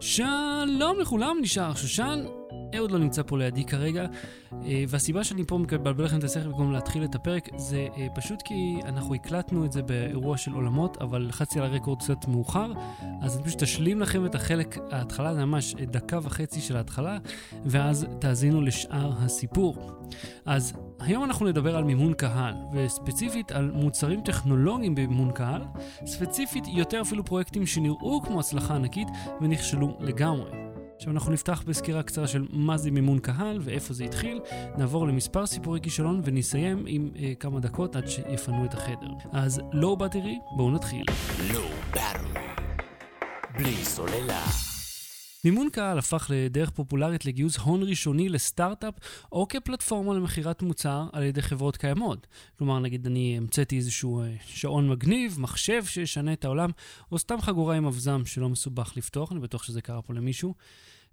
שלום לכולם, נשאר שושן. אהוד לא נמצא פה לידי כרגע, אה, והסיבה שאני פה מבלבל לכם את השכל במקום להתחיל את הפרק זה אה, פשוט כי אנחנו הקלטנו את זה באירוע של עולמות, אבל לחצתי על הרקורד קצת מאוחר, אז אני פשוט אשלים לכם את החלק, ההתחלה זה ממש דקה וחצי של ההתחלה, ואז תאזינו לשאר הסיפור. אז היום אנחנו נדבר על מימון קהל, וספציפית על מוצרים טכנולוגיים במימון קהל, ספציפית יותר אפילו פרויקטים שנראו כמו הצלחה ענקית ונכשלו לגמרי. עכשיו אנחנו נפתח בסקירה קצרה של מה זה מימון קהל ואיפה זה התחיל, נעבור למספר סיפורי כישלון ונסיים עם אה, כמה דקות עד שיפנו את החדר. אז לואו באטרי, בואו נתחיל. לואו באטרי, בלי סוללה. מימון קהל הפך לדרך פופולרית לגיוס הון ראשוני לסטארט-אפ או כפלטפורמה למכירת מוצר על ידי חברות קיימות. כלומר, נגיד אני המצאתי איזשהו אה, שעון מגניב, מחשב שישנה את העולם, או סתם חגורה עם אבזם שלא מסובך לפתוח, אני בטוח שזה קרה פה למישהו.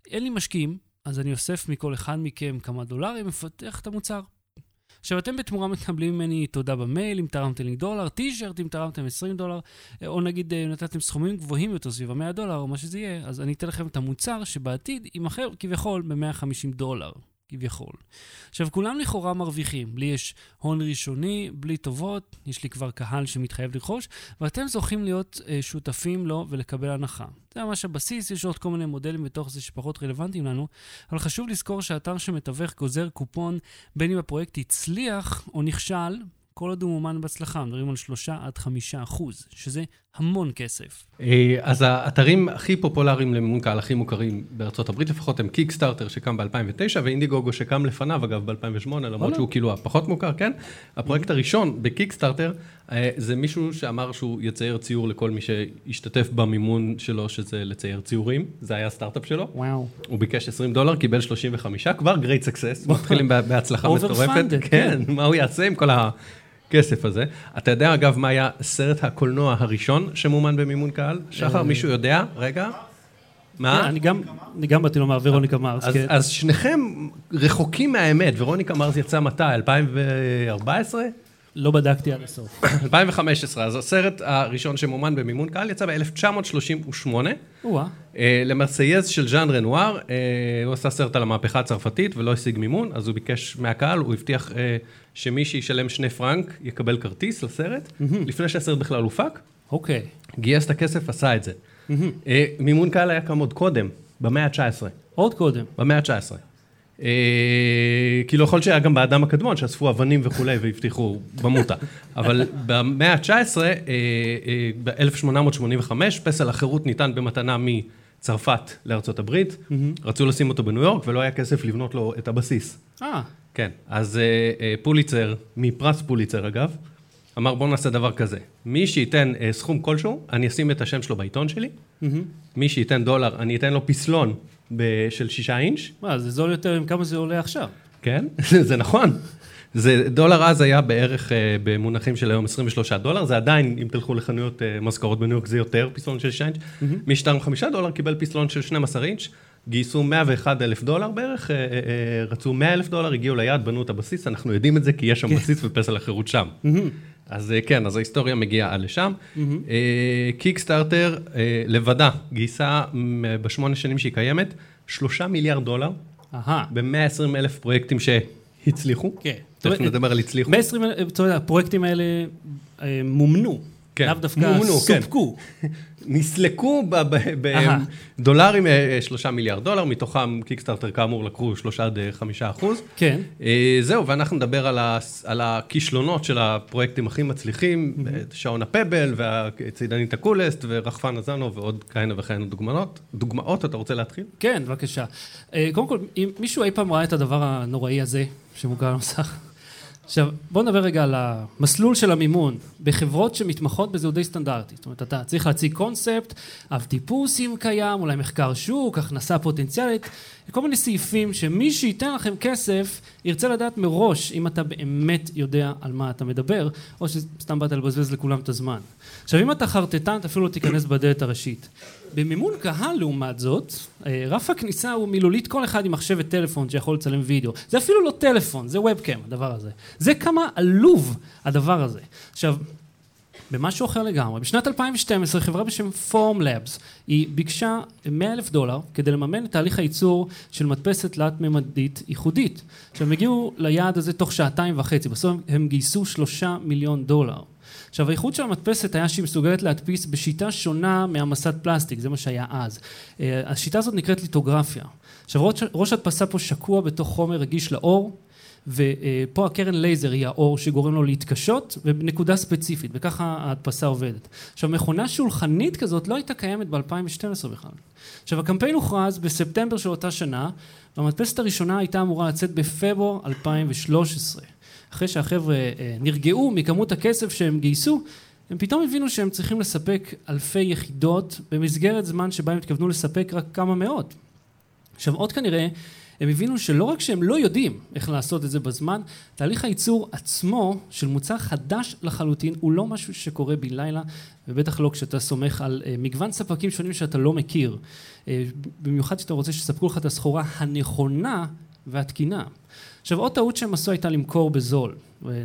אין לי משקיעים, אז אני אוסף מכל אחד מכם כמה דולרים, מפתח את המוצר. עכשיו, אתם בתמורה מקבלים ממני תודה במייל אם תרמתם לי דולר, טישרט אם תרמתם 20 דולר, או נגיד אם נתתם סכומים גבוהים יותר סביב ה-100 דולר, או מה שזה יהיה, אז אני אתן לכם את המוצר שבעתיד יימכר כביכול ב-150 דולר. כביכול. עכשיו, כולם לכאורה מרוויחים. לי יש הון ראשוני, בלי טובות, יש לי כבר קהל שמתחייב לרכוש, ואתם זוכים להיות אה, שותפים לו ולקבל הנחה. זה ממש הבסיס, יש עוד כל מיני מודלים בתוך זה שפחות רלוונטיים לנו, אבל חשוב לזכור שהאתר שמתווך גוזר קופון, בין אם הפרויקט הצליח או נכשל, כל עוד הוא מומן בהצלחה, מדברים על 3 עד 5 אחוז, שזה המון כסף. אה, אז האתרים הכי פופולריים למימון קהל, הכי מוכרים בארצות הברית לפחות, הם קיקסטארטר שקם ב-2009, ואינדיגוגו שקם לפניו, אגב, ב-2008, למרות שהוא כאילו הפחות מוכר, כן? הפרויקט הראשון בקיקסטארטר, אה, זה מישהו שאמר שהוא יצייר ציור לכל מי שישתתף במימון שלו, שזה לצייר ציורים, זה היה הסטארט-אפ שלו. וואו. הוא ביקש 20 דולר, קיבל 35, כבר great success, מתחילים בהצלחה מטורפת. כן, מה הוא יעשה עם כל ה... הכסף הזה. אתה יודע, אגב, מה היה סרט הקולנוע הראשון שמומן במימון קהל? שחר, אה, מישהו יודע? רגע. מה? כן, אני גם באתי לומר ורוניקה מרס, כן. אז שניכם רחוקים מהאמת, ורוניקה מרס יצא מתי? 2014? לא בדקתי עד הסוף. 2015, אז הסרט הראשון שמומן במימון קהל יצא ב-1938. אה, למרסייז של ז'אן רנואר, אה, הוא עשה סרט על המהפכה הצרפתית ולא השיג מימון, אז הוא ביקש מהקהל, הוא הבטיח אה, שמי שישלם שני פרנק יקבל כרטיס לסרט, לפני שהסרט בכלל הופק. אוקיי. גייס את הכסף, עשה את זה. מימון קהל היה קם עוד קודם, במאה ה-19. עוד קודם. במאה ה-19. כאילו יכול שהיה גם באדם הקדמון שאספו אבנים וכולי והבטיחו במוטה, אבל במאה ה-19, ב-1885, פסל החירות ניתן במתנה מצרפת לארצות הברית, רצו לשים אותו בניו יורק ולא היה כסף לבנות לו את הבסיס. אה. כן, אז פוליצר, מפרס פוליצר אגב, אמר בוא נעשה דבר כזה, מי שייתן סכום כלשהו, אני אשים את השם שלו בעיתון שלי, מי שייתן דולר, אני אתן לו פסלון. של שישה אינץ'. מה, זה זול יותר עם כמה זה עולה עכשיו. כן, זה נכון. זה, דולר אז היה בערך uh, במונחים של היום 23 דולר, זה עדיין, אם תלכו לחנויות uh, מזכרות בניו יורק, זה יותר פסלון של 6 אינץ'. Mm-hmm. מי שטרם 5 דולר קיבל פסלון של 12 אינץ', גייסו 101 אלף דולר בערך, uh, uh, uh, רצו 100 אלף דולר, הגיעו ליעד, בנו את הבסיס, אנחנו יודעים את זה כי יש שם כן. בסיס ופסל החירות שם. Mm-hmm. אז כן, אז ההיסטוריה מגיעה עד לשם. קיקסטארטר לבדה גייסה בשמונה שנים שהיא קיימת, שלושה מיליארד דולר, ב-120 אלף פרויקטים שהצליחו. כן. תכף נדבר על הצליחו. 120 אלף, הפרויקטים האלה מומנו. כן. לאו דווקא כן. סופקו. נסלקו בדולרים, אה, שלושה מיליארד דולר, מתוכם קיקסטארטר כאמור לקחו שלושה עד חמישה אחוז. כן. אה, זהו, ואנחנו נדבר על הכישלונות של הפרויקטים הכי מצליחים, שעון הפבל והצידנית הקולסט ורחפן הזנו ועוד כהנה וכהנה דוגמאות. דוגמאות, אתה רוצה להתחיל? כן, בבקשה. אה, קודם כל, אם מישהו אי פעם ראה את הדבר הנוראי הזה, שמוכר למסך, עכשיו, בוא נדבר רגע על המסלול של המימון. בחברות שמתמחות בזה הוא די סטנדרטי. זאת אומרת, אתה צריך להציג קונספט, אב טיפוס אם קיים, אולי מחקר שוק, הכנסה פוטנציאלית, כל מיני סעיפים שמי שייתן לכם כסף ירצה לדעת מראש אם אתה באמת יודע על מה אתה מדבר, או שסתם באת לבזבז לכולם את הזמן. עכשיו, אם אתה חרטטן, אתה אפילו לא תיכנס בדלת הראשית. במימון קהל, לעומת זאת, אה, רף הכניסה הוא מילולית כל אחד עם מחשב וטלפון שיכול לצלם וידאו. זה אפילו לא טלפון, זה ובקאם, הדבר הזה. זה כמה עלוב הדבר הזה. עכשיו, במשהו אחר לגמרי. בשנת 2012 חברה בשם פורם לאבס, היא ביקשה 100 אלף דולר כדי לממן את תהליך הייצור של מדפסת תלת-ממדית ייחודית. עכשיו הם הגיעו ליעד הזה תוך שעתיים וחצי, בסוף הם גייסו שלושה מיליון דולר. עכשיו הייחוד של המדפסת היה שהיא מסוגלת להדפיס בשיטה שונה מהמסת פלסטיק, זה מה שהיה אז. אה, השיטה הזאת נקראת ליטוגרפיה. עכשיו ראש, ראש הדפסה פה שקוע בתוך חומר רגיש לאור, ופה הקרן לייזר היא האור שגורם לו להתקשות ובנקודה ספציפית וככה ההדפסה עובדת. עכשיו מכונה שולחנית כזאת לא הייתה קיימת ב-2012 בכלל. עכשיו הקמפיין הוכרז בספטמבר של אותה שנה והמדפסת הראשונה הייתה אמורה לצאת בפברואר 2013. אחרי שהחבר'ה אה, נרגעו מכמות הכסף שהם גייסו הם פתאום הבינו שהם צריכים לספק אלפי יחידות במסגרת זמן שבה הם התכוונו לספק רק כמה מאות. עכשיו עוד כנראה הם הבינו שלא רק שהם לא יודעים איך לעשות את זה בזמן, תהליך הייצור עצמו של מוצר חדש לחלוטין הוא לא משהו שקורה בן לילה, ובטח לא כשאתה סומך על uh, מגוון ספקים שונים שאתה לא מכיר. Uh, במיוחד כשאתה רוצה שיספקו לך את הסחורה הנכונה והתקינה. עכשיו עוד טעות שהם עשו הייתה למכור בזול.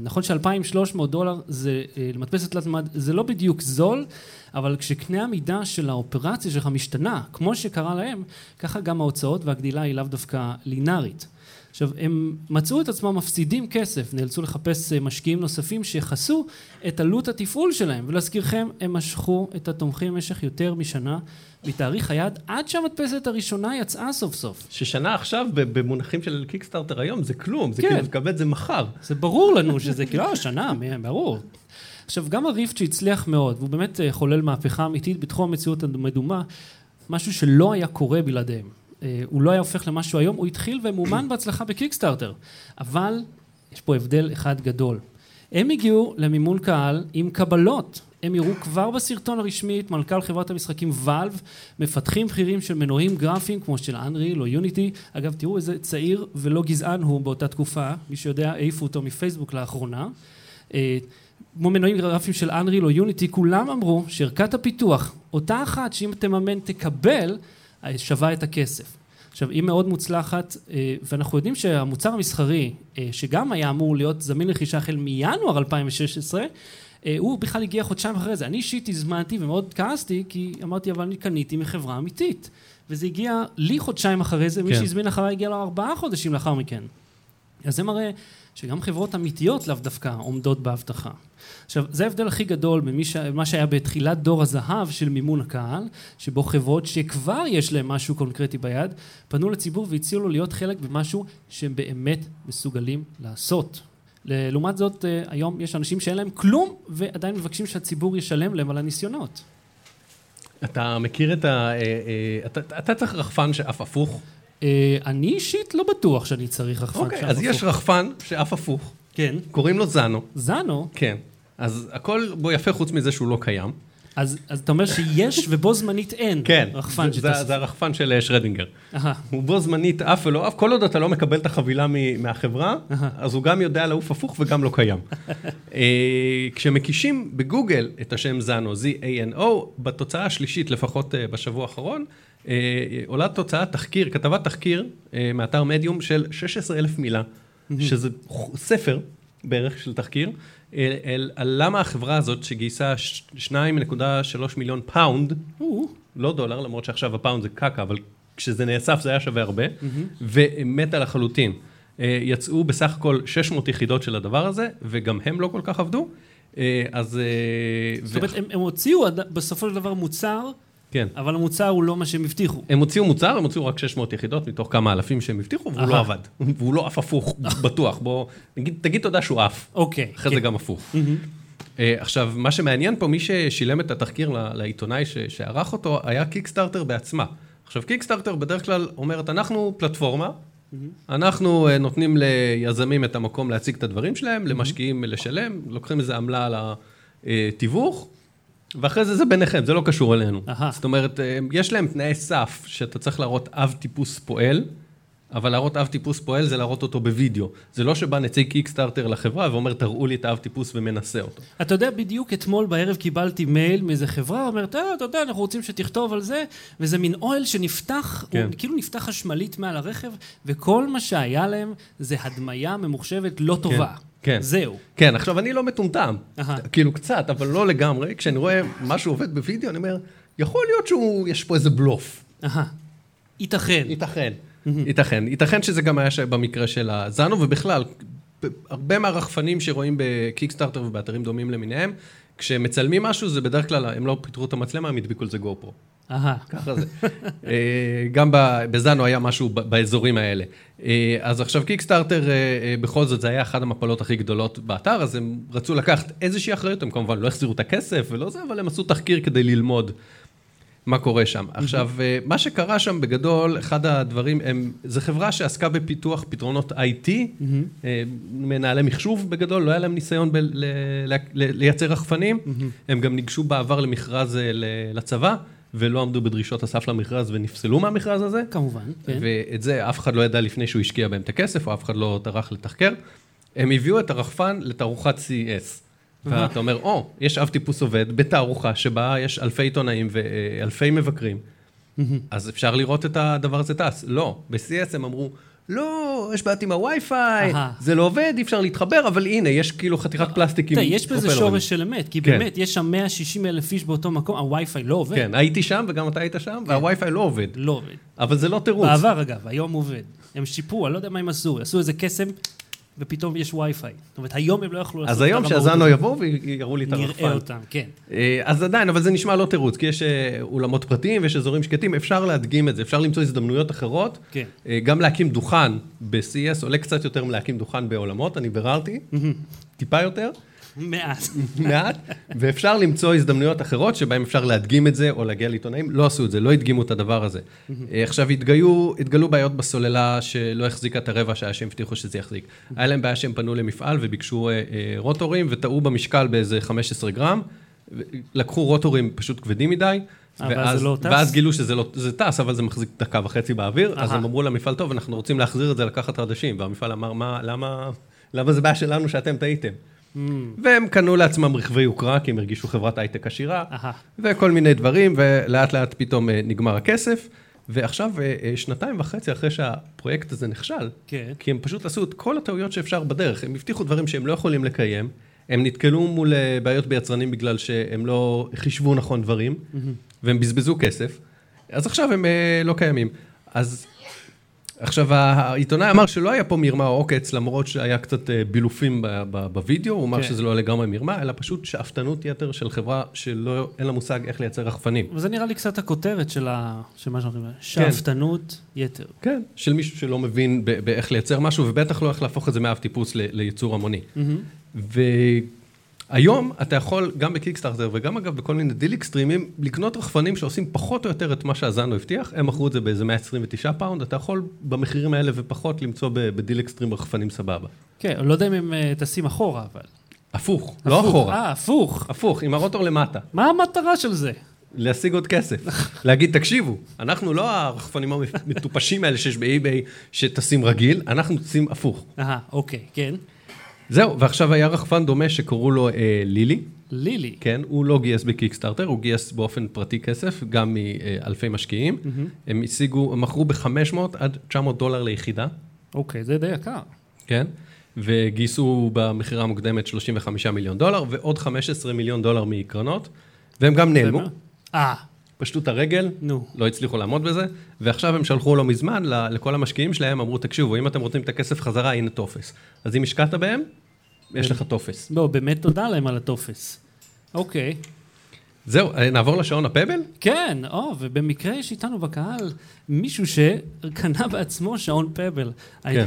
נכון ש-2,300 דולר זה אה, למדפסת תלת מימד, זה לא בדיוק זול, אבל כשקנה המידה של האופרציה שלך משתנה, כמו שקרה להם, ככה גם ההוצאות והגדילה היא לאו דווקא לינארית. עכשיו, הם מצאו את עצמם מפסידים כסף, נאלצו לחפש אה, משקיעים נוספים שיכסו את עלות התפעול שלהם, ולהזכירכם, הם משכו את התומכים במשך יותר משנה מתאריך היעד עד שהמדפסת הראשונה יצאה סוף סוף. ששנה עכשיו במונחים של קיקסטארטר היום זה כלום, זה כן. כאילו לקבל את זה מחר. זה ברור לנו שזה כאילו, אה, שנה, ברור. עכשיו, גם הריפט שהצליח מאוד, והוא באמת אה, חולל מהפכה אמיתית בתחום המציאות המדומה, משהו שלא היה קורה בלעדיהם. אה, הוא לא היה הופך למשהו היום, הוא התחיל ומומן בהצלחה בקיקסטארטר. אבל יש פה הבדל אחד גדול. הם הגיעו למימון קהל עם קבלות. הם יראו כבר בסרטון הרשמי את מנכ"ל חברת המשחקים ואלב, מפתחים בכירים של מנועים גרפיים כמו של אנריל או יוניטי. אגב, תראו איזה צעיר ולא גזען הוא באותה תקופה, מי שיודע, העיפו אותו מפייסבוק לאחרונה. אה, כמו מנועים גרפיים של אנריל או יוניטי, כולם אמרו שערכת הפיתוח, אותה אחת שאם תממן תקבל, שווה את הכסף. עכשיו, היא מאוד מוצלחת, אה, ואנחנו יודעים שהמוצר המסחרי, אה, שגם היה אמור להיות זמין לרכישה החל מינואר 2016, אה, הוא בכלל הגיע חודשיים אחרי זה. אני אישית הזמנתי ומאוד כעסתי, כי אמרתי, אבל אני קניתי מחברה אמיתית. וזה הגיע לי חודשיים אחרי זה, כן. מי שהזמין אחריי הגיע לו ארבעה חודשים לאחר מכן. אז זה מראה שגם חברות אמיתיות לאו דווקא עומדות בהבטחה. עכשיו, זה ההבדל הכי גדול ממה שהיה בתחילת דור הזהב של מימון הקהל, שבו חברות שכבר יש להן משהו קונקרטי ביד, פנו לציבור והציעו לו להיות חלק במשהו שהם באמת מסוגלים לעשות. לעומת זאת, אה, היום יש אנשים שאין להם כלום, ועדיין מבקשים שהציבור ישלם להם על הניסיונות. אתה מכיר את ה... אה, אה, אתה, אתה צריך רחפן שאף הפוך? אני אישית לא בטוח שאני צריך רחפן שאף הפוך. אוקיי, אז יש רחפן שאף הפוך. כן. קוראים לו זנו. זנו? כן. אז הכל בו יפה חוץ מזה שהוא לא קיים. אז, אז אתה אומר שיש ובו זמנית אין כן, רחפן שטס. זה, זה הרחפן של אה, שרדינגר. Aha. הוא בו זמנית עף ולא עף, כל עוד אתה לא מקבל את החבילה מהחברה, Aha. אז הוא גם יודע לעוף הפוך וגם לא קיים. uh, כשמקישים בגוגל את השם זאנו, Z-A-N-O, בתוצאה השלישית, לפחות uh, בשבוע האחרון, עולה תוצאה תחקיר, כתבת תחקיר uh, מאתר מדיום של 16,000 מילה, שזה ספר בערך של תחקיר. אל, אל, על למה החברה הזאת שגייסה 2.3 מיליון פאונד, לא דולר, למרות שעכשיו הפאונד זה קקה, אבל כשזה נאסף זה היה שווה הרבה, ומתה לחלוטין. אה, יצאו בסך הכל 600 יחידות של הדבר הזה, וגם הם לא כל כך עבדו. אה, אז... אה, זאת אומרת, הם, הם הוציאו בסופו של דבר מוצר כן. אבל המוצר הוא לא מה שהם הבטיחו. הם הוציאו מוצר, הם הוציאו רק 600 יחידות מתוך כמה אלפים שהם הבטיחו, והוא לא עבד. והוא לא עף הפוך, בטוח. בוא, נגיד, תגיד תודה שהוא עף. אוקיי. אחרי זה כן. גם הפוך. Uh, עכשיו, מה שמעניין פה, מי ששילם את התחקיר לעיתונאי שערך אותו, היה קיקסטארטר בעצמה. עכשיו, קיקסטארטר בדרך כלל אומרת, אנחנו פלטפורמה, אנחנו uh, נותנים ליזמים את המקום להציג את הדברים שלהם, למשקיעים לשלם, לוקחים איזה עמלה על התיווך. ואחרי זה זה ביניכם, זה לא קשור אלינו. Aha. זאת אומרת, אה, יש להם תנאי סף שאתה צריך להראות אב טיפוס פועל, אבל להראות אב טיפוס פועל זה להראות אותו בווידאו. זה לא שבא נציג קיקסטארטר לחברה ואומר, תראו לי את האב טיפוס ומנסה אותו. אתה יודע, בדיוק אתמול בערב קיבלתי מייל מאיזה חברה, אומרת, אה, אתה יודע, אנחנו רוצים שתכתוב על זה, וזה מין אוהל שנפתח, כן. הוא כאילו נפתח חשמלית מעל הרכב, וכל מה שהיה להם זה הדמיה ממוחשבת לא טובה. כן. כן. זהו. כן, עכשיו אני לא מטומטם, אהה. כאילו קצת, אבל לא לגמרי. כשאני רואה משהו עובד בווידאו, אני אומר, יכול להיות שיש פה איזה בלוף. אהה. ייתכן. ייתכן, ייתכן. ייתכן שזה גם היה במקרה של הזאנו, ובכלל, הרבה מהרחפנים שרואים בקיקסטארטר ובאתרים דומים למיניהם, כשמצלמים משהו, זה בדרך כלל, הם לא פיתרו את המצלמה, הם הדביקו לזה גו פרו. אהה. ככה זה. אה, גם ב- בזאנו היה משהו באזורים האלה. אה, אז עכשיו קיקסטארטר, אה, בכל זאת, זה היה אחת המפלות הכי גדולות באתר, אז הם רצו לקחת איזושהי אחריות, הם כמובן לא החזירו את הכסף ולא זה, אבל הם עשו תחקיר כדי ללמוד מה קורה שם. עכשיו, אה, מה שקרה שם בגדול, אחד הדברים, הם, זו חברה שעסקה בפיתוח פתרונות IT, אה, מנהלי מחשוב בגדול, לא היה להם ניסיון ב- ל- ל- לייצר רחפנים, הם גם ניגשו בעבר למכרז לצבא, ולא עמדו בדרישות הסף למכרז ונפסלו מהמכרז הזה. כמובן, כן. ואת זה אף אחד לא ידע לפני שהוא השקיע בהם את הכסף, או אף אחד לא טרח לתחקר. הם הביאו את הרחפן לתערוכת CES. ואתה אומר, או, יש אב טיפוס עובד בתערוכה שבה יש אלפי עיתונאים ואלפי מבקרים, אז אפשר לראות את הדבר הזה טס. לא, ב-CES הם אמרו, לא, יש בעיות עם הווי-פיי. זה לא עובד, אי אפשר להתחבר, אבל הנה, יש כאילו חתיכת פלסטיק עם יש בזה. שורש של אמת, כי כן. באמת, יש שם 160 אלף איש באותו מקום, הווי-פיי לא עובד. כן, הייתי שם וגם אתה היית שם, והווי-פיי לא עובד. לא עובד. אבל זה לא תירוץ. בעבר אגב, היום עובד. הם שיפרו, אני לא יודע מה הם עשו, עשו איזה קסם, ופתאום יש ווי-פיי. זאת אומרת, היום הם לא יכלו לעשות אז היום שהזאנו הזאת. יבואו ויראו לי את הרחפן. נראה אותם, כן. אה, אז עדיין, אבל זה נשמע לא תירוץ, כי יש אה, אולמות פרטיים ויש אזורים שקטים, אפשר להדגים את זה, אפשר למצוא הזדמנויות אחרות. כן. אה, גם להקים דוכן ב-CES עולה קצת יותר מלהקים דוכן בעולמות, אני ביררתי, טיפה יותר, מעט. מעט, ואפשר למצוא הזדמנויות אחרות שבהן אפשר להדגים את זה או להגיע לעיתונאים, לא עשו את זה, לא הדגימו את הדבר הזה. אה, עכשיו, התגלו, התגלו בעיות בסוללה שלא החזיקה את הרבע שעה שהם הבטיחו שזה יחזיק. היה להם בעיה שהם פנו למפעל וביקשו אה, אה, רוטורים וטעו במשקל באיזה 15 גרם, לקחו רוטורים פשוט כבדים מדי. אבל ואז, לא? ואז גילו שזה לא, זה טס, אבל זה מחזיק דקה וחצי באוויר, אז אהה. הם אמרו למפעל, טוב, אנחנו רוצים להחזיר את זה לקחת חדשים, והמפעל אמר, מה, למה, למה זה בעיה שלנו שאתם טעיתם? Mm. והם קנו לעצמם רכבי יוקרה, כי הם הרגישו חברת הייטק עשירה. וכל מיני דברים, ולאט לאט פתאום אה, נגמר הכסף. ועכשיו, אה, אה, שנתיים וחצי אחרי שהפרויקט הזה נכשל, כן. כי הם פשוט עשו את כל הטעויות שאפשר בדרך, הם הבטיחו דברים שהם לא יכולים לקיים, הם נתקלו מול בעיות ביצרנים בגלל שהם לא חישבו נכון דברים, והם בזבזו כסף, אז עכשיו הם לא קיימים. אז עכשיו, העיתונאי אמר שלא היה פה מרמה או עוקץ, למרות שהיה קצת אה, בילופים בווידאו, הוא אמר כן. שזה לא לגמרי מרמה, אלא פשוט שאפתנות יתר של חברה שאין לה מושג איך לייצר רחפנים. וזה נראה לי קצת הכותרת של ה- של מה שאנחנו אומרים, שאפתנות יתר. כן, של מישהו שלא מבין באיך לייצר משהו, ובטח לא איך להפוך את זה מאב טיפוס ל- לייצור המוני. והיום אתה יכול, גם בקיקסטארטר וגם אגב בכל מיני דיל אקסטרימים, לקנות רחפנים שעושים פחות או יותר את מה שהזאנו הבטיח, הם מכרו את זה באיזה 129 פאונד, אתה יכול במחירים האלה ופחות למצוא ב- בדיל אקסטרים רחפנים סבבה. כן, אני לא יודע אם הם אה, טסים אחורה, אבל. הפוך, לא אחורה, אה, הפוך. הפוך, עם הרוטור למטה, מה המטרה של זה? להשיג עוד כסף. להגיד, תקשיבו, אנחנו לא הרחפנים המטופשים האלה שיש באי-ביי שטסים רגיל, אנחנו טסים הפוך. אהה, אוקיי, כן. זהו, ועכשיו היה רחפן דומה שקראו לו אה, לילי, לילי. כן, הוא לא גייס בקיקסטארטר, הוא גייס באופן פרטי כסף, גם מאלפי משקיעים. הם השיגו, הם מכרו ב-500 עד 900 דולר ליחידה, אוקיי, זה די יקר. כן? וגייסו במכירה המוקדמת 35 מיליון דולר, ועוד 15 מיליון דולר מקרנות, והם גם נעלמו, אה, פשטו את הרגל, נו. לא הצליחו לעמוד בזה, ועכשיו הם שלחו לא מזמן לכל המשקיעים שלהם, אמרו, תקשיבו, אם אתם רוצים את הכסף חזרה, הנה טופס. אז אם השקעת בהם, יש לך טופס. לא, באמת תודה להם על הטופס. אוקיי. זהו, אה, נעבור לשעון הפבל? כן, או, ובמקרה יש איתנו בקהל מישהו שקנה בעצמו שעון פבל. כן.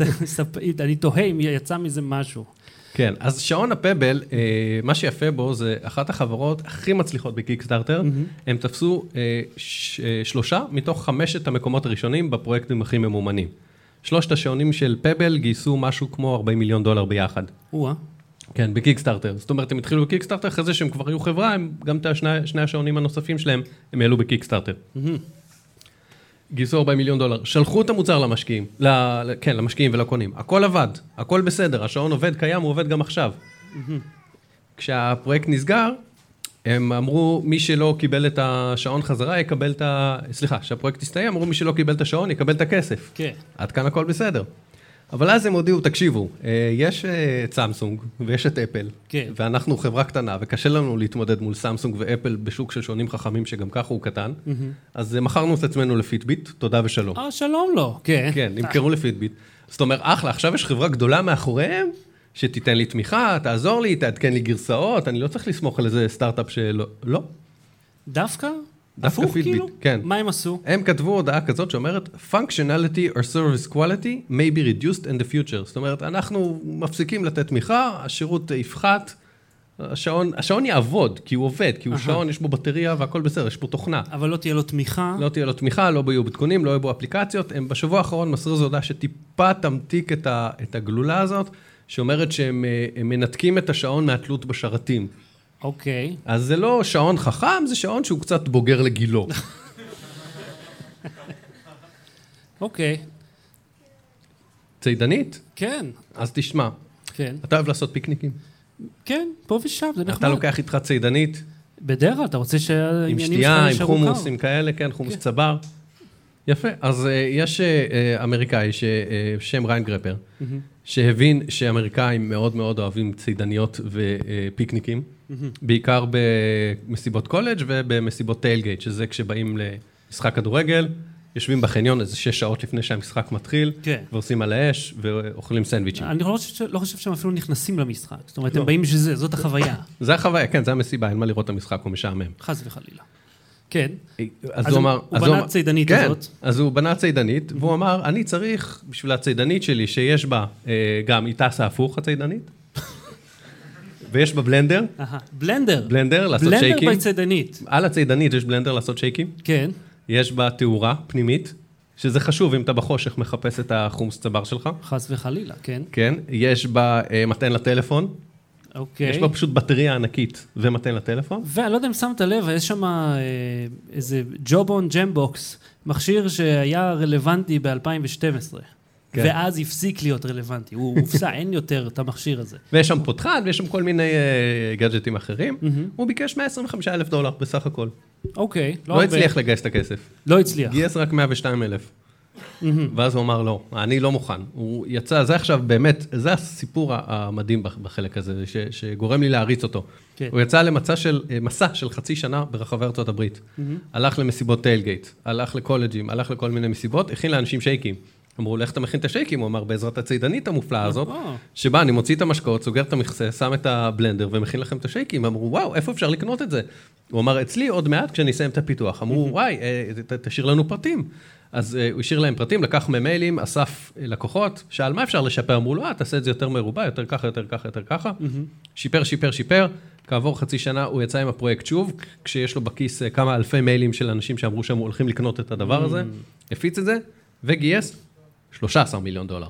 אני תוהה אם יצא מזה משהו. כן, אז שעון הפבל, אה, מה שיפה בו זה אחת החברות הכי מצליחות בקיקסטארטר, הם תפסו אה, שלושה מתוך חמשת המקומות הראשונים בפרויקטים הכי ממומנים. שלושת השעונים של פבל גייסו משהו כמו 40 מיליון דולר ביחד. או-אה. כן, בקיקסטארטר. זאת אומרת, הם התחילו בקיקסטארטר, אחרי זה שהם כבר היו חברה, הם, גם את השני, שני השעונים הנוספים שלהם, הם העלו בקיקסטארטר. גייסו 40 מיליון דולר, שלחו את המוצר למשקיעים, ל, כן, למשקיעים ולקונים. הכל עבד, הכל בסדר, השעון עובד, קיים, הוא עובד גם עכשיו. כשהפרויקט נסגר, הם אמרו, מי שלא קיבל את השעון חזרה, יקבל את ה... סליחה, כשהפרויקט הסתיים, אמרו, מי שלא קיבל את השעון, יקבל את הכסף. כן. עד כאן הכל בסדר. אבל אז הם הודיעו, תקשיבו, אה, יש אה, את סמסונג ויש את אפל, כן. ואנחנו חברה קטנה, וקשה לנו להתמודד מול סמסונג ואפל בשוק של שעונים חכמים, שגם ככה הוא קטן, אז אה, מכרנו את עצמנו לפיטביט, תודה ושלום. אה, שלום לו, כן. כן, נמכרו לפיטביט. זאת אומרת, אחלה, עכשיו יש חברה גדולה מאחוריהם, שתיתן לי תמיכה, תעזור לי, תעדכן לי גרסאות, אני לא צריך לסמוך על איזה סטארט-אפ שלא... לא. דווקא? דווקא הפוך, פיטביט, כאילו? כן. מה הם עשו? הם כתבו הודעה כזאת שאומרת, functionality or service quality may be reduced in the future. זאת אומרת, אנחנו מפסיקים לתת תמיכה, השירות יפחת, השעון, השעון יעבוד, כי הוא עובד, כי הוא אהה. שעון, יש בו בטריה והכל בסדר, יש בו תוכנה. אבל לא תהיה לו תמיכה. לא תהיה לו תמיכה, לא יהיו עדכונים, לא יהיו בו אפליקציות. הם בשבוע האחרון מסרו איזו הודעה שטיפה תמתיק את, ה, את הגלולה הזאת, שאומרת שהם אה, מנתקים את השעון מהתלות בשרתים. אוקיי. אז זה לא שעון חכם, זה שעון שהוא קצת בוגר לגילו. אוקיי. צידנית? כן, אז תשמע, כן. אתה אוהב לעשות פיקניקים? כן, פה ושם, זה נחמד. אתה לוקח איתך צידנית, בדרך כלל, אתה רוצה עם שהעניינים שלך שתייה, עם יישארו חומוס, קר. עם כאלה, כן, חומוס כן. צבר. יפה. אז אה, יש אה, אמריקאי בשם ריין גרפר, מהמם. שהבין שאמריקאים מאוד מאוד אוהבים צידניות ופיקניקים, בעיקר במסיבות קולג' ובמסיבות tailgate, שזה כשבאים למשחק כדורגל, יושבים בחניון איזה שש שעות לפני שהמשחק מתחיל, כן. ועושים על האש ואוכלים סנדוויצ'ים. אני לא חושב, לא חושב שהם אפילו נכנסים למשחק. זאת אומרת, לא. הם באים בשביל זה, זאת החוויה. זה החוויה, כן, זה המסיבה, אין מה לראות את המשחק, הוא משעמם. חס וחלילה. כן. אז אז הוא הוא- אמר... הוא אז בנה צידנית כן, הזאת. אז הוא בנה צידנית, והוא אמר, אני צריך בשביל הצידנית שלי, שיש בה אה, גם, היא טסה הפוך, הצידנית, ויש בה בלנדר. בלנדר. בלנדר, לעשות בלנדר שייקים. בצידנית. על הצידנית יש בלנדר לעשות שייקים, כן. יש בה תאורה פנימית, שזה חשוב אם אתה בחושך מחפש את החומוס צבר שלך, חס וחלילה, כן. כן, יש בה אה, מתן לטלפון, אוקיי. יש בה פשוט בטריה ענקית ומתן לטלפון, ואני לא יודע אם שמת לב, יש שם אה, איזה ג'ובון ג'מבוקס, מכשיר שהיה רלוונטי ב-2012. כן. ואז הפסיק להיות רלוונטי, הוא הופסק, אין יותר את המכשיר הזה. ויש שם פותחן, ויש שם כל מיני אה, גאדג'טים אחרים, מהמם. הוא ביקש 125 אלף דולר בסך הכל. אוקיי, לא לא הרבה. הצליח לגייס את הכסף. לא הצליח. גייס רק 102 אלף. ואז הוא אמר, לא, אני לא מוכן. הוא יצא, זה עכשיו באמת, זה הסיפור המדהים בח- בחלק הזה, ש, שגורם לי להעריץ אותו. כן. הוא יצא למצע של, אה, מסע של חצי שנה ברחבי ארצות הברית. הלך למסיבות טיילגייט, הלך לקולג'ים, הלך לכל מיני מסיבות, הכין לאנשים שייקים. אמרו, לך אתה מכין את השייקים, הוא אמר, בעזרת הצידנית המופלאה הזאת, אה. שבה אני מוציא את המשקאות, סוגר את המכסה, שם את הבלנדר ומכין לכם את השייקים. אמרו, וואו, איפה אפשר לקנות את זה? הוא אמר, אצלי עוד מעט כשאני אסיים את הפיתוח. אמרו, וואי, אה, ת- תשאיר לנו פרטים. אז אה, הוא השאיר להם פרטים, לקח ממיילים, אסף אה, לקוחות, שאל מה אפשר לשפר? אמרו לו, אה, תעשה את זה יותר מרובע, יותר ככה, יותר ככה, יותר ככה. שיפר, שיפר, שיפר. כעבור חצי שנה הוא יצא עם הפרויקט שוב, כשיש לו בכיס אה, כמה אלפי מיילים של אנשים שאמרו שהם הולכים לקנות את הדבר הזה, הפיץ את זה, וגייס 13 מיליון דולר.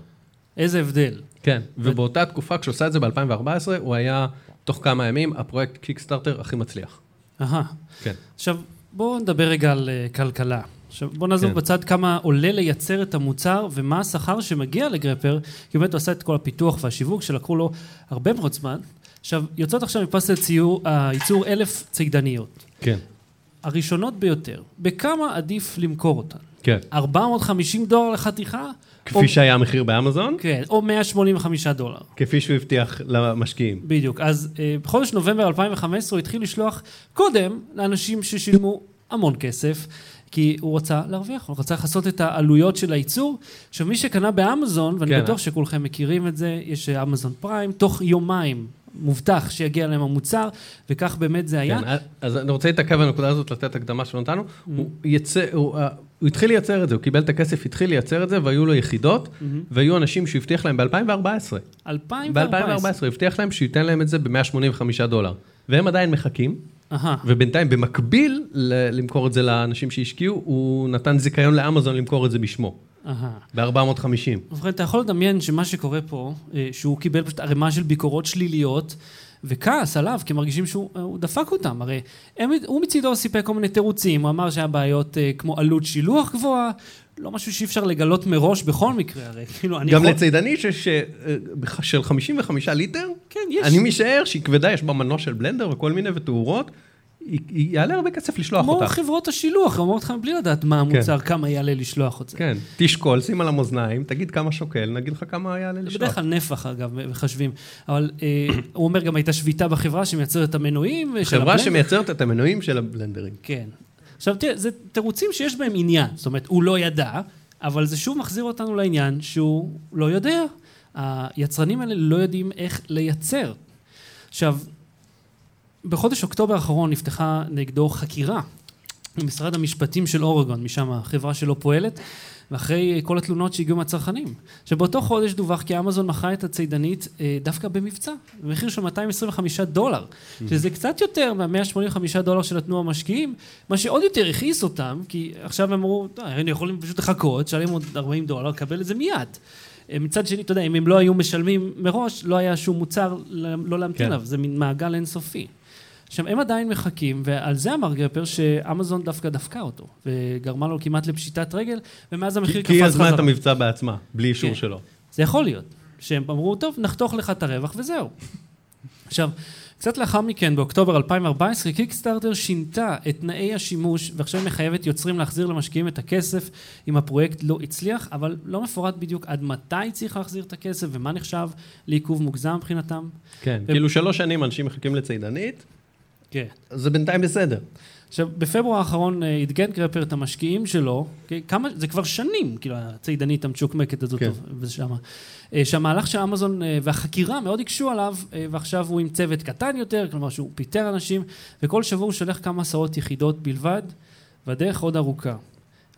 איזה הבדל. כן, ובאותה תקופה, כשהוא עשה את זה ב-2014, הוא היה, תוך כמה ימים, הפרויקט קיקסטארטר הכי מצליח. אהה. כן. עכשיו, בואו נדבר רגע על אה, כלכלה. עכשיו, בואו נעזוב כן. בצד כמה עולה לייצר את המוצר ומה השכר שמגיע לגרפר, כי באמת הוא עשה את כל הפיתוח והשיווק שלקחו לו הרבה מאוד זמן. עכשיו, יוצאות עכשיו מפס לציור, הייצור אלף צידניות. כן. הראשונות ביותר, בכמה עדיף למכור אותן? כן. 450 דולר לחתיכה? כפי שהיה המחיר באמזון, כן, או 185 דולר. כפי שהוא הבטיח למשקיעים. בדיוק. אז אה, בחודש נובמבר 2015 הוא התחיל לשלוח קודם לאנשים ששילמו המון כסף, כי הוא רצה להרוויח, הוא רצה לכסות את העלויות של הייצור. עכשיו, מי שקנה באמזון, ואני כן. בטוח שכולכם מכירים את זה, יש אה, אמזון פריים, תוך יומיים מובטח שיגיע להם המוצר, וכך באמת זה היה. כן, אז אני רוצה להתעכב על הנקודה הזאת, לתת הקדמה שלא נתנו. הוא יצא, הוא, אה, הוא התחיל לייצר את זה, הוא קיבל את הכסף, התחיל לייצר את זה, והיו לו יחידות, והיו אנשים שהוא הבטיח להם ב-2014. 2014. ב-2014 הוא הבטיח להם שהוא ייתן להם את זה ב-185 דולר. והם עדיין מחכים, אהה. ובינתיים, במקביל ל- למכור את זה לאנשים שהשקיעו, הוא נתן זיכיון לאמזון למכור את זה בשמו, אהה. ב-450. ובכן, אתה יכול לדמיין שמה שקורה פה, אה, שהוא קיבל פשוט ערימה של ביקורות שליליות, וכעס עליו, כי מרגישים שהוא אה, דפק אותם. הרי הם, הוא מצידו סיפק כל מיני תירוצים, הוא אמר שהיה בעיות אה, כמו עלות שילוח גבוהה, לא משהו שאי אפשר לגלות מראש בכל מקרה, הרי כאילו, אני גם יכול... לצידנית שיש, אה, אה, של 55 ליטר, כן, יש. אני משער שהיא כבדה, יש בה מנוע של בלנדר וכל מיני ותאורות, יעלה הרבה כסף לשלוח כמו אותה. חברות השילוח, אומרות לך בלי לדעת מה המוצר, כמה יעלה לשלוח את זה. כן, תשקול, שים על המאזניים, תגיד כמה שוקל, נגיד לך כמה יעלה זה לשלוח. בדרך כלל נפח, אגב, מחשבים. אבל אה, הוא אומר, גם הייתה שביתה בחברה שמייצרת את המנועים. של חברה הבלנדר. שמייצרת את המנועים של הבלנדרים. כן. עכשיו תראה, זה תירוצים שיש בהם עניין. זאת אומרת, הוא לא ידע, אבל זה שוב מחזיר אותנו לעניין שהוא לא יודע. היצרנים האלה לא יודעים איך לייצר. עכשיו, בחודש אוקטובר האחרון נפתחה נגדו חקירה במשרד המשפטים של אורגון, משם החברה שלו פועלת, ואחרי כל התלונות שהגיעו מהצרכנים. שבאותו חודש דווח כי אמזון מכרה את הצידנית אה, דווקא במבצע, במחיר של 225 דולר, שזה קצת יותר מה-185 דולר שנתנו המשקיעים, מה שעוד יותר הכעיס אותם, כי עכשיו הם אמרו, "טוב, היינו יכולים פשוט לחכות, תשלם עוד 40 דולר, קבל את זה מיד. אה, מצד שני, אתה יודע, אם הם לא היו משלמים מראש, לא היה שום מוצר לא להמתין כן. עליו, זה מין מעגל אינסופי. עכשיו, הם עדיין מחכים, ועל זה אמר גרפר שאמזון דווקא דפקה אותו, וגרמה לו כמעט לפשיטת רגל, ומאז המחיר כי היא קפץ יזמה את חזרה. המבצע בעצמה, בלי אישור כן. שלו. זה יכול להיות, שהם אמרו, טוב, נחתוך לך את הרווח וזהו. עכשיו, קצת לאחר מכן, באוקטובר 2014, קיקסטארטר שינתה את תנאי השימוש, ועכשיו היא מחייבת יוצרים להחזיר למשקיעים את הכסף אם הפרויקט לא הצליח, אבל לא מפורט בדיוק עד מתי צריך להחזיר את הכסף ומה נחשב לעיכוב מוגזם מבחינתם. כן, ו- כאילו שלוש שנים אנשים מחכים לצידנית, כן. זה בינתיים בסדר. עכשיו, בפברואר האחרון אה, עדכן קרפר את המשקיעים שלו, כמה, זה כבר שנים, כאילו, הצידנית המצ'וקמקת הזאת, כן. ושמה, אה, שהמהלך של אמזון אה, והחקירה מאוד הקשו עליו, ועכשיו הוא עם צוות קטן יותר, כלומר שהוא פיטר אנשים, וכל שבוע הוא שולח כמה עשרות יחידות בלבד, והדרך עוד ארוכה.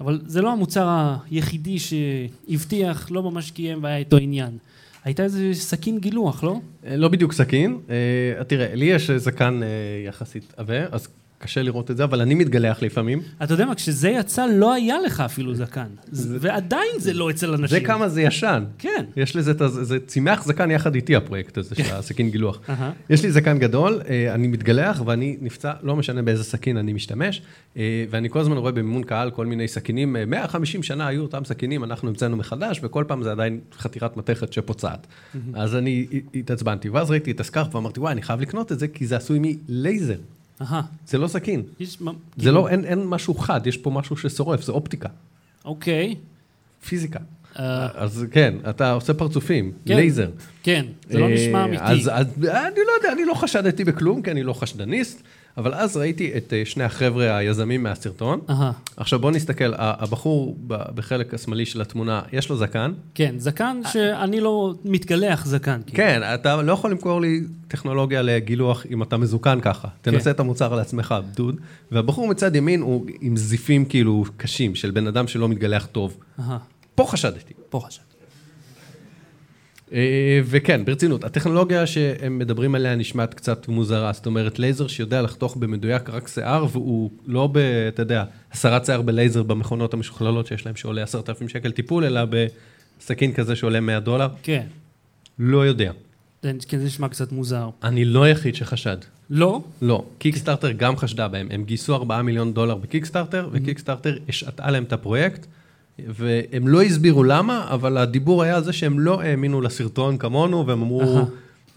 אבל זה לא המוצר היחידי שהבטיח, לא ממש קיים והיה איתו עניין. הייתה איזה סכין גילוח, לא? אה, לא בדיוק סכין. אה, תראה, לי יש זקן אה, יחסית עבה, אז קשה לראות את זה, אבל אני מתגלח לפעמים. אתה יודע מה, כשזה יצא לא היה לך אפילו זקן, זה- ועדיין זה לא אצל אנשים. זה כמה זה ישן. כן. יש לזה את. זה צימח זקן יחד איתי, הפרויקט הזה של הסכין גילוח. יש לי זקן גדול, אה, אני מתגלח ואני נפצע, לא משנה באיזה סכין אני משתמש, אה, ואני כל הזמן רואה במימון קהל כל מיני סכינים, אה, 150 שנה היו אותם סכינים, אנחנו המצאנו מחדש, וכל פעם זה עדיין חתירת מתכת שפוצעת. אז אני התעצבנתי, ואז ראיתי את הסקארף ואמרתי, וואי, אני חייב לקנות את זה, כי זה עשוי מלייזר, אהה. זה לא סכין. יש... זה כאילו, לא, אין, אין משהו חד, יש פה משהו ששורף, זה אופטיקה, אוקיי. פיזיקה. אה, אז כן, אתה עושה פרצופים, כן. לייזר. כן, זה לא אה, נשמע אמיתי. אז, אז אני לא יודע, אני לא חשדתי בכלום, כי אני לא חשדניסט, אבל אז ראיתי את אה, שני החבר'ה היזמים מהסרטון. אהה. עכשיו בוא נסתכל, הבחור בחלק השמאלי של התמונה, יש לו זקן. כן, זקן שאני לא מתגלח זקן. כאילו. כן, אתה לא יכול למכור לי טכנולוגיה לגילוח אם אתה מזוקן ככה. תנסה את המוצר לעצמך, דוד. והבחור מצד ימין הוא עם זיפים כאילו קשים, של בן אדם שלא מתגלח טוב. אהה. פה חשדתי. פה חשב. אה, וכן, ברצינות, הטכנולוגיה שהם מדברים עליה נשמעת קצת מוזרה, זאת אומרת לייזר שיודע לחתוך במדויק רק שיער, והוא לא ב, אתה יודע, הסרת שיער בלייזר במכונות המשוכללות שיש להם שעולה עשרת אלפים שקל טיפול, אלא בסכין כזה שעולה 100 דולר, כן. לא יודע. כן, זה נשמע קצת מוזר. אני לא היחיד שחשד. לא? לא, קיקסטארטר גם חשדה בהם, הם גייסו 4 מיליון דולר בקיקסטארטר, וקיקסטארטר השעתה להם את הפרויקט, והם לא הסבירו למה, אבל הדיבור היה על זה שהם לא האמינו לסרטון כמונו, והם אמרו.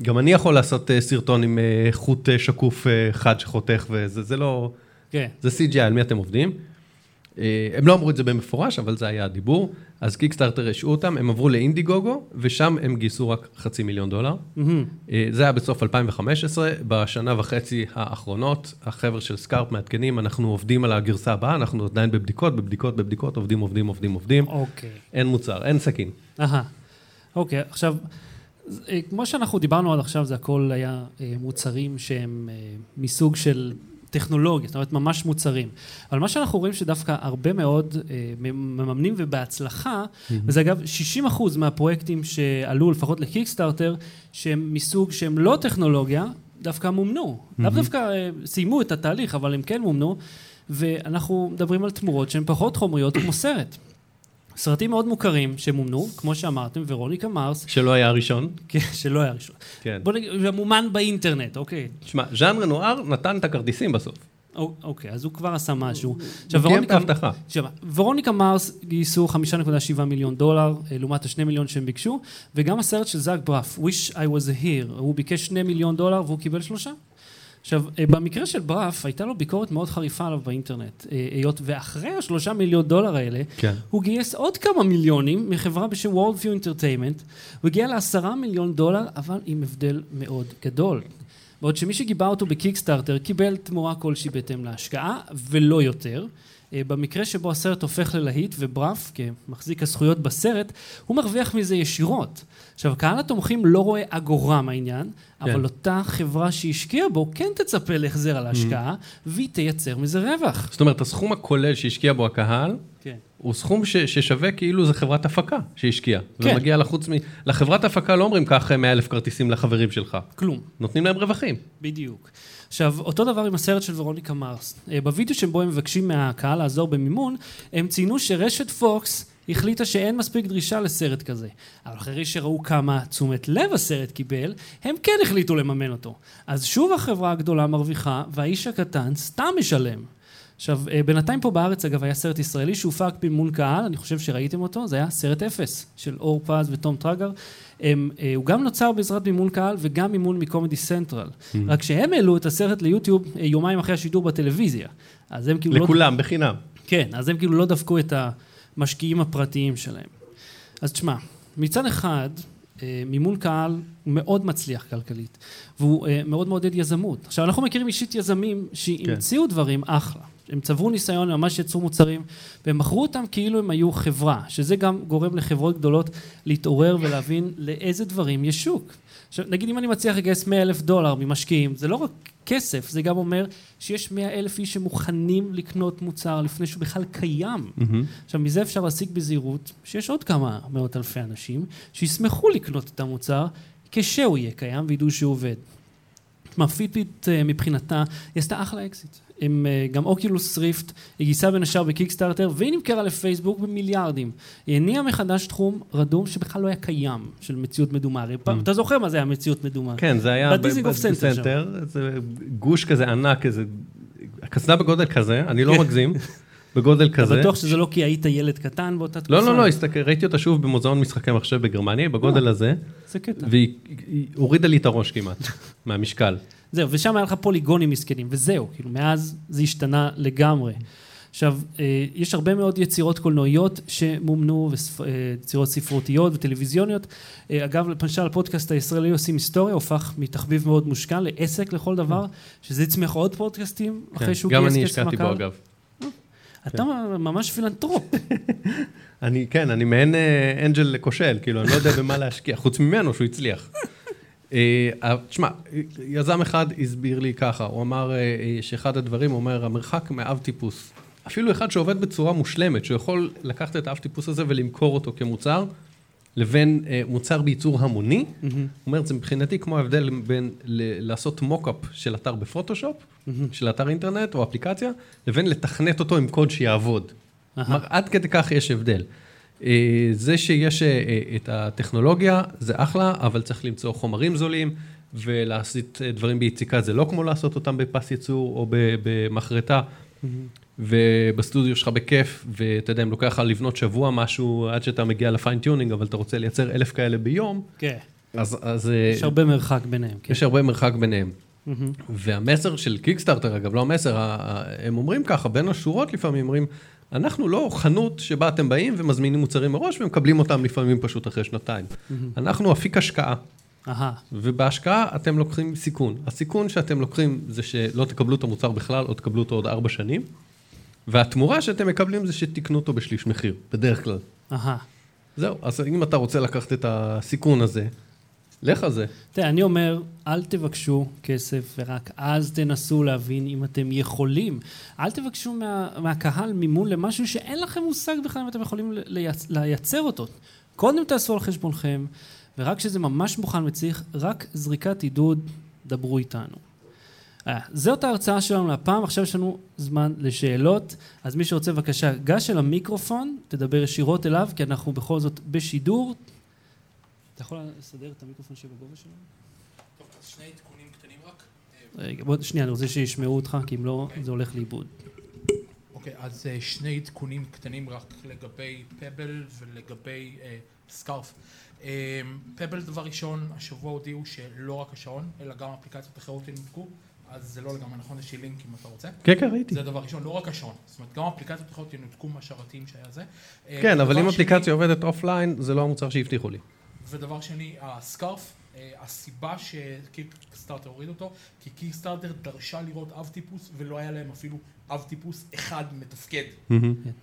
גם אני יכול לעשות אה, סרטון עם אה, חוט אה, שקוף חד שחותך, וזה זה לא, כן. זה CGI, על מי אתם עובדים? הם לא אמרו את זה במפורש, אבל זה היה הדיבור. אז קיקסטארטר השעו אותם, הם עברו לאינדיגוגו, ושם הם גייסו רק חצי מיליון דולר. אה, זה היה בסוף 2015, בשנה וחצי האחרונות, החבר'ה של סקארפ מעדכנים, אנחנו עובדים על הגרסה הבאה, אנחנו עדיין בבדיקות, בבדיקות, בבדיקות, עובדים, עובדים, עובדים, עובדים. אוקיי. אין מוצר, אין סכין. אהה. אוקיי, עכשיו, ז- אה, כמו שאנחנו דיברנו עד עכשיו, זה הכל היה אה, מוצרים שהם מסוג של טכנולוגיה, זאת אומרת, ממש מוצרים. אבל מה שאנחנו רואים שדווקא הרבה מאוד אה, מממנים ובהצלחה, וזה אגב 60% מהפרויקטים שעלו לפחות לקיקסטארטר, שהם מסוג שהם לא טכנולוגיה, דווקא מומנו. לאו דווקא אה, סיימו את התהליך, אבל הם כן מומנו, ואנחנו מדברים על תמורות שהן פחות חומריות כמו סרט. סרטים מאוד מוכרים שמומנו, כמו שאמרתם, ורוניקה מרס, שלא היה הראשון. כן, שלא היה ראשון. כן. בוא נגיד, מומן באינטרנט, אוקיי. תשמע, ז'אן רנואר נתן את הכרטיסים בסוף. אוקיי, אז הוא כבר עשה משהו. עכשיו, ורוניקה, ההבטחה. עכשיו, ורוניקה מרס גייסו 5.7 מיליון דולר, אה, לעומת ה-2 מיליון שהם ביקשו, וגם הסרט של זאק ברף, Wish I was here, הוא ביקש 2 מיליון דולר והוא קיבל שלושה. עכשיו, אה, במקרה של בראף, הייתה לו ביקורת מאוד חריפה עליו באינטרנט, אה, היות ואחרי השלושה מיליון דולר האלה, כן. הוא גייס עוד כמה מיליונים מחברה בשם Worldview Entertainment, הוא הגיע לעשרה מיליון דולר, אבל עם הבדל מאוד גדול. בעוד שמי שגיבה אותו בקיקסטארטר קיבל תמורה כלשהי בהתאם להשקעה, ולא יותר. אה, במקרה שבו הסרט הופך ללהיט ובראף, כמחזיק הזכויות בסרט, הוא מרוויח מזה ישירות. עכשיו, קהל התומכים לא רואה אגורה מהעניין, כן. אבל אותה חברה שהשקיעה בו כן תצפה להחזר על ההשקעה, mm-hmm. והיא תייצר מזה רווח. זאת אומרת, הסכום הכולל שהשקיע בו הקהל, כן. הוא סכום ש, ששווה כאילו זה חברת הפקה שהשקיעה. כן. ומגיע לחוץ מ... לחברת הפקה לא אומרים קח 100 אלף כרטיסים לחברים שלך. כלום. נותנים להם רווחים. בדיוק. עכשיו, אותו דבר עם הסרט של ורוניקה מרס. אה, בווידאו שבו הם מבקשים מהקהל לעזור במימון, הם ציינו שרשת פוקס החליטה שאין מספיק דרישה לסרט כזה. אבל אחרי שראו כמה תשומת לב הסרט קיבל, הם כן החליטו לממן אותו. אז שוב החברה הגדולה מרוויחה, והאיש הקטן סתם משלם. עכשיו, אה, בינתיים פה בארץ, אגב, היה סרט ישראלי שהופק במימון קהל, אני חושב שראיתם אותו, זה היה סרט אפס, של אור פז ותום טראגר. הם, אה, הוא גם נוצר בעזרת מימון קהל וגם מימון מקומדי סנטרל. Mm-hmm. רק שהם העלו את הסרט ליוטיוב אה, יומיים אחרי השידור בטלוויזיה. אז הם כאילו לא לכולם, לא... בחינם. כן, אז הם כאילו לא דפקו את המשקיעים הפרטיים שלהם. אז תשמע, מצד אחד, מימון קהל הוא מאוד מצליח כלכלית, והוא מאוד מעודד יזמות. עכשיו, אנחנו מכירים אישית יזמים שהמציאו כן. דברים אחלה. הם צברו ניסיון, הם ממש יצרו מוצרים, והם מכרו אותם כאילו הם היו חברה, שזה גם גורם לחברות גדולות להתעורר ולהבין לאיזה דברים יש שוק. עכשיו, נגיד אם אני מצליח לגייס 100 אלף דולר ממשקיעים, זה לא רק כסף, זה גם אומר שיש 100 אלף איש שמוכנים לקנות מוצר לפני שהוא בכלל קיים. Mm-hmm. עכשיו, מזה אפשר להסיק בזהירות שיש עוד כמה מאות אלפי אנשים שישמחו לקנות את המוצר כשהוא יהיה קיים וידעו שהוא עובד. מה, פיטביט אה, מבחינתה, היא עשתה אחלה אקזיט. עם אה, גם אוקילוס ריפט, היא גייסה בין השאר בקיקסטארטר, והיא נמכרה לפייסבוק במיליארדים. היא הניעה מחדש תחום רדום שבכלל לא היה קיים, של מציאות מדומה. הרי פעם, mm. אתה זוכר מה זה היה מציאות מדומה? כן, זה היה בדיזינגוף סנטר, זה גוש כזה ענק, איזה... קסדה בגודל כזה, אני לא כן. מגזים. בגודל כזה. אתה בטוח שזה לא כי היית ילד קטן באותה תקופה? לא, לא, לא, הסתכל, ראיתי אותה שוב במוזיאון משחקי מחשב בגרמניה, בגודל אה, הזה. זה קטע. והיא הורידה לי את הראש כמעט, מהמשקל. זהו, ושם היה לך פוליגונים מסכנים, וזהו, כאילו, מאז זה השתנה לגמרי. עכשיו, אה, יש הרבה מאוד יצירות קולנועיות שמומנו, אה, יצירות ספרותיות וטלוויזיוניות. אה, אגב, למשל, הפודקאסט הישראלי עושים היסטוריה, הופך מתחביב מאוד מושקע לעסק לכל דבר, שזה יצמיח עוד פודקאסטים, כן, אחרי שהוא גייס כסף מקר. גם אני השקעתי בו, אגב. אתה. ממש פילנטרופ. אני, כן, אני מעין angel כושל, כאילו, אני לא יודע במה להשקיע, חוץ ממנו שהוא הצליח. אה, אה, תשמע, יזם אחד הסביר לי ככה, הוא אמר אה, שאחד הדברים, הוא אומר, המרחק מאב טיפוס, אפילו אחד שעובד בצורה מושלמת, שיכול לקחת את האב טיפוס הזה ולמכור אותו כמוצר, לבין מוצר בייצור המוני, mm-hmm. הוא אומר, זה מבחינתי כמו ההבדל בין לעשות mockup של אתר בפוטושופ, mm-hmm. של אתר אינטרנט או אפליקציה, לבין לתכנת אותו עם קוד שיעבוד. כלומר, עד כדי כך יש הבדל. אה, זה שיש אה, אה, את הטכנולוגיה זה אחלה, אבל צריך למצוא חומרים זולים ולעשות דברים ביציקה, זה לא כמו לעשות אותם בפס ייצור או במחרטה. Mm-hmm. ובסטודיו שלך בכיף, ואתה יודע, אם לוקח לך לבנות שבוע משהו עד שאתה מגיע ל fine-tuning, אבל אתה רוצה לייצר אלף כאלה ביום, כן. אז... אז יש הרבה מרחק ביניהם. כן. יש הרבה מרחק ביניהם. Mm-hmm. והמסר של קיקסטארטר, אגב, לא המסר, הם אומרים ככה, בין השורות לפעמים אומרים, אנחנו לא חנות שבה אתם באים ומזמינים מוצרים מראש ומקבלים אותם לפעמים פשוט אחרי שנתיים. אנחנו אפיק השקעה. ובהשקעה אתם לוקחים סיכון. הסיכון שאתם לוקחים זה שלא תקבלו את המוצר בכלל או תקבלו אותו עוד ארבע שנים, והתמורה שאתם מקבלים זה שתקנו אותו בשליש מחיר, בדרך כלל. זהו, אז אם אתה רוצה לקחת את הסיכון הזה, לך על זה. תראה, אני אומר, אל תבקשו כסף, ורק אז תנסו להבין אם אתם יכולים. אל תבקשו מה, מהקהל מימון למשהו שאין לכם מושג בכלל אם אתם יכולים לייצ, לייצר אותו. קודם תעשו על חשבונכם, ורק כשזה ממש מוכן וצריך, רק זריקת עידוד, דברו איתנו. אה, זאת ההרצאה שלנו להפעם, עכשיו יש לנו זמן לשאלות, אז מי שרוצה בבקשה, גש אל המיקרופון, תדבר ישירות אליו, כי אנחנו בכל זאת בשידור, אתה יכול לסדר את המיקרופון שבגובה שלנו? טוב, אז שני עדכונים קטנים רק. רגע, בוא, שנייה, אני רוצה שישמעו אותך, כי אם לא, okay. אוקיי. זה הולך לאיבוד. אוקיי, okay, אז uh, שני עדכונים קטנים רק לגבי פבל ולגבי סקארף. Uh, פבל, דבר ראשון, השבוע הודיעו שלא רק השעון, אלא גם אפליקציות אחרות ינותקו. אז זה לא לגמרי נכון, יש לי לינק אם אתה רוצה. כן, כן, ראיתי. זה דבר ראשון, לא רק השעון. זאת אומרת, גם האפליקציות יכולות ינותקו מהשרתים שהיה זה. אה, כן, אבל אם אפליקציה עובדת offline, זה לא המוצר שהבטיחו לי. ודבר שני, הסקארפ, אה, הסיבה שקיקסטארטר הוריד אותו, כי קיקסטארטר דרשה לראות אב טיפוס, ולא היה להם אפילו אב טיפוס אחד מתפקד.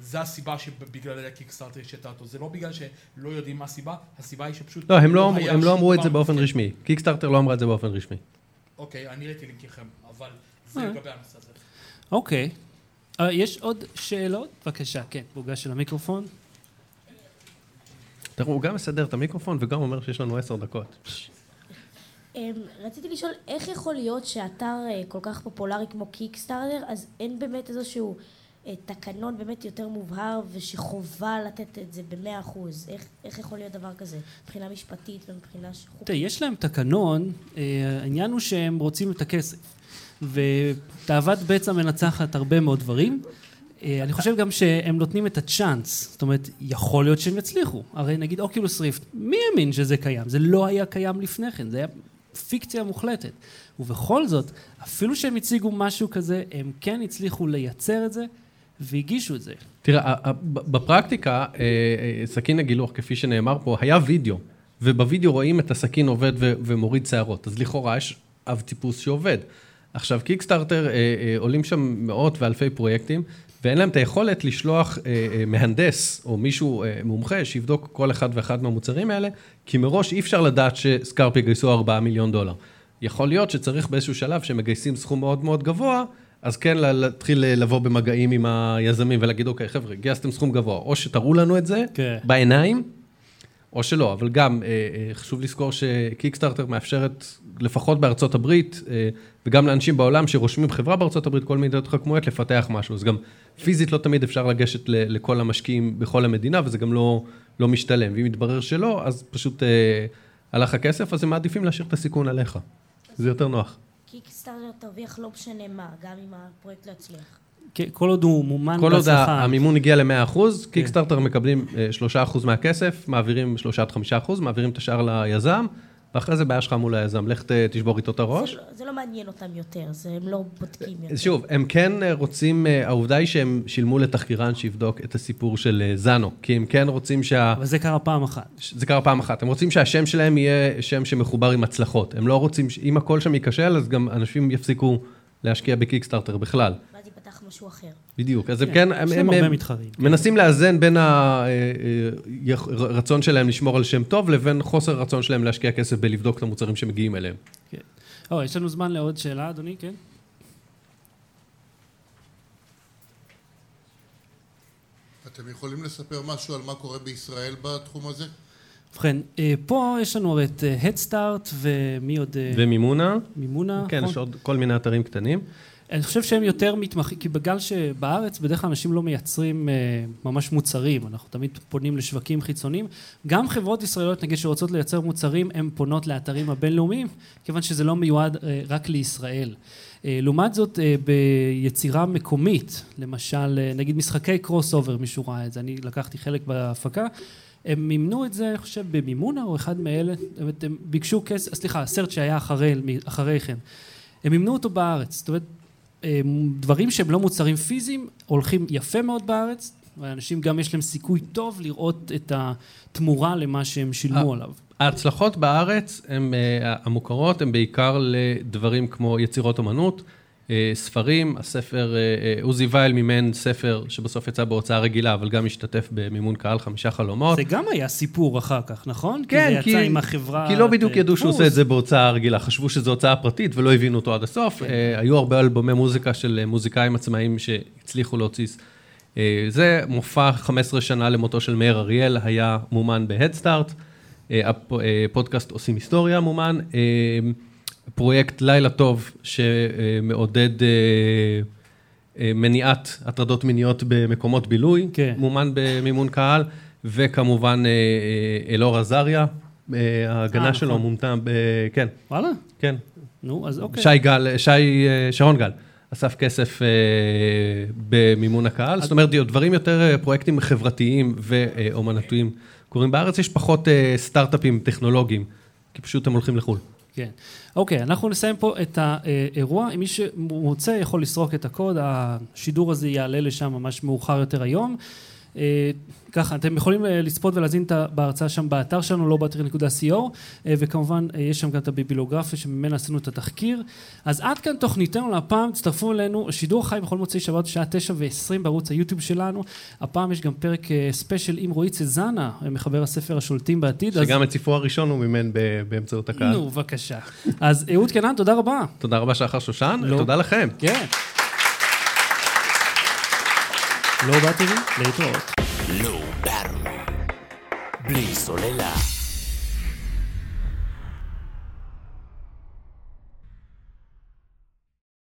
זה הסיבה שבגלל קיקסטארטר השעתה אותו. זה לא בגלל שלא יודעים מה הסיבה, הסיבה היא שפשוט... לא, הם לא אמרו- לא שום אמרו את זה באופן. רשמי. קיקסטארטר לא אמרה את זה באופן רשמי. אוקיי, אני ראיתי לינקיכם, אבל זה אה. לגבי הנושא הזה. אוקיי. אה, יש עוד שאלות? בבקשה, כן, בוגש של המיקרופון. תראו, הוא גם מסדר את המיקרופון וגם אומר שיש לנו עשר דקות. אמ, רציתי לשאול, איך יכול להיות שאתר אה, כל כך פופולרי כמו קיקסטארטר, אז אין באמת איזשהו אה, תקנון באמת יותר מובהר ושחובה לתת את זה במאה אחוז? איך, איך יכול להיות דבר כזה? מבחינה משפטית ומבחינה חוקית? תראה, יש להם תקנון, אה, העניין הוא שהם רוצים את הכסף. ותאוות בצע מנצחת הרבה מאוד דברים. אה, אני חושב גם שהם נותנים את הצ'אנס, זאת אומרת, יכול להיות שהם יצליחו. הרי נגיד אוקילוס ריפט, מי האמין שזה קיים? זה לא היה קיים לפני כן, זה היה פיקציה מוחלטת. ובכל זאת, אפילו שהם הציגו משהו כזה, הם כן הצליחו לייצר את זה, והגישו את זה. תראה, בפרקטיקה, אה, אה, סכין הגילוח, כפי שנאמר פה, היה וידאו, ובווידאו רואים את הסכין עובד ומוריד שערות, אז לכאורה יש אב טיפוס שעובד. עכשיו, קיקסטארטר, אה, עולים שם מאות ואלפי פרויקטים, ואין להם את היכולת לשלוח מהנדס או מישהו מומחה שיבדוק כל אחד ואחד מהמוצרים האלה, כי מראש אי אפשר לדעת שסקארפ יגייסו 4 מיליון דולר. יכול להיות שצריך באיזשהו שלב שמגייסים סכום מאוד מאוד גבוה, אז כן לה- להתחיל לבוא במגעים עם היזמים ולהגיד, אוקיי, חבר'ה, גייסתם סכום גבוה, או שתראו לנו את זה כן. בעיניים, או שלא, אבל גם אה, אה, חשוב לזכור שקיקסטארטר מאפשרת, לפחות בארצות הברית, אה, וגם לאנשים בעולם שרושמים חברה בארצות הברית, כל מיני התחכמויות, לפתח משהו. אז גם פיזית לא תמיד אפשר לגשת לכל המשקיעים בכל המדינה, וזה גם לא, לא משתלם. ואם יתברר שלא, אז פשוט אה, הלך הכסף, אז הם מעדיפים להשאיר את הסיכון עליך. זה יותר נוח. קיקסטארטר תרוויח לא משנה מה, גם אם הפרויקט לא יצליח. כן, כל עוד הוא מומן כל עוד בהצלחה. המימון הגיע ל-100%, כן. קיקסטארטר מקבלים אה, 3% מהכסף, מעבירים 3 עד 5%, מעבירים את השאר ליזם, ואחרי זה בעיה שלך מול היזם, לך תשבור איתו את הראש. זה, לא, זה לא מעניין אותם יותר, זה, הם לא בודקים יותר. שוב, הם כן אה, רוצים, אה, העובדה היא שהם שילמו לתחקירן שיבדוק את הסיפור של אה, זאנו, כי הם כן רוצים שה... אבל זה קרה פעם אחת. זה קרה פעם אחת, הם רוצים שהשם שלהם יהיה שם שמחובר עם הצלחות. הם לא רוצים, ש- אם הכל שם ייכשל, אז גם אנשים יפסיקו להשקיע בקיקסטארטר בכלל. משהו אחר. בדיוק, אז הם כן, הם, להם הם, הם מתחרים. מנסים לאזן בין הרצון שלהם לשמור על שם טוב, לבין חוסר הרצון שלהם להשקיע כסף בלבדוק את המוצרים שמגיעים אליהם. כן. או, יש לנו זמן לעוד שאלה, אדוני, כן? אתם יכולים לספר משהו על מה קורה בישראל בתחום הזה? ובכן, אה, פה יש לנו הרי את אה, Head Start ומי עוד? אה, ומימונה, מימונה, כן, נכון? יש עוד כל מיני אתרים קטנים. אני חושב שהם יותר מתמחים, כי בגלל שבארץ בדרך כלל אנשים לא מייצרים אה, ממש מוצרים, אנחנו תמיד פונים לשווקים חיצוניים. גם חברות ישראליות, נגיד, שרוצות לייצר מוצרים, הן פונות לאתרים הבינלאומיים, כיוון שזה לא מיועד אה, רק לישראל. אה, לעומת זאת, אה, ביצירה מקומית, למשל, אה, נגיד משחקי crossover, מישהו ראה את זה, אני לקחתי חלק בהפקה. הם מימנו את זה, אני חושב, במימונה או אחד מאלה, הם ביקשו כסף, סליחה, הסרט שהיה אחרי, אחרי כן. הם מימנו אותו בארץ, זאת אומרת, דברים שהם לא מוצרים פיזיים, הולכים יפה מאוד בארץ, ואנשים גם יש להם סיכוי טוב לראות את התמורה למה שהם שילמו עליו. ההצלחות בארץ, הן, אה, המוכרות, הן בעיקר לדברים כמו יצירות אמנות, ספרים, הספר, אה, אה, עוזי וייל מימן ספר שבסוף יצא בהוצאה רגילה, אבל גם השתתף במימון קהל חמישה חלומות. זה גם היה סיפור אחר כך, נכון? כן, כי זה יצא עם החברה... כי לא בדיוק ידעו שהוא. עושה את זה בהוצאה רגילה, חשבו שזו הוצאה פרטית ולא הבינו אותו עד הסוף. כן. אה, היו הרבה אלבומי מוזיקה של אה, מוזיקאים עצמאיים שהצליחו להוציא. אה, זה מופע 15 שנה למותו של מאיר אריאל, היה מומן בהדסטארט. הפודקאסט עושים היסטוריה מומן. פרויקט לילה טוב שמעודד אה, אה, מניעת הטרדות מיניות במקומות בילוי, כן. מומן במימון קהל, וכמובן אה, אלאור עזריה, ההגנה אה, שלו נכון. מונתה ב... כן, וואלה? כן. נו, אז אוקיי. שי גל, שי, שרון גל, אסף כסף אה, במימון הקהל, זאת אומרת, דברים יותר, פרויקטים חברתיים ואומנותיים קורים בארץ, יש פחות אה, סטארט-אפים טכנולוגיים, כי פשוט הם הולכים לחו"ל. כן. אוקיי, אנחנו נסיים פה את האירוע. מי שרוצה יכול לסרוק את הקוד, השידור הזה יעלה לשם ממש מאוחר יותר היום. אה, ככה, אתם יכולים אה, לצפות ולהזין בהרצאה שם באתר שלנו, לא באתר.co, אה, וכמובן יש שם גם את הביבילוגרפיה שממנה עשינו את התחקיר. אז עד כאן תוכניתנו להפעם, תצטרפו אלינו, שידור חי בכל מוצאי שבת בשעה תשע ועשרים בערוץ היוטיוב שלנו. הפעם יש גם פרק ספיישל עם רועי צזנה, מחבר הספר השולטים בעתיד. שגם אז... את ספרו הראשון הוא מימן באמצעות הקהל. נו, בבקשה. אז אהוד קנן, תודה רבה. תודה רבה שחר שושן, לא. תודה לכם. כן. לא באתי להתראות. לא באתי. בלי סוללה.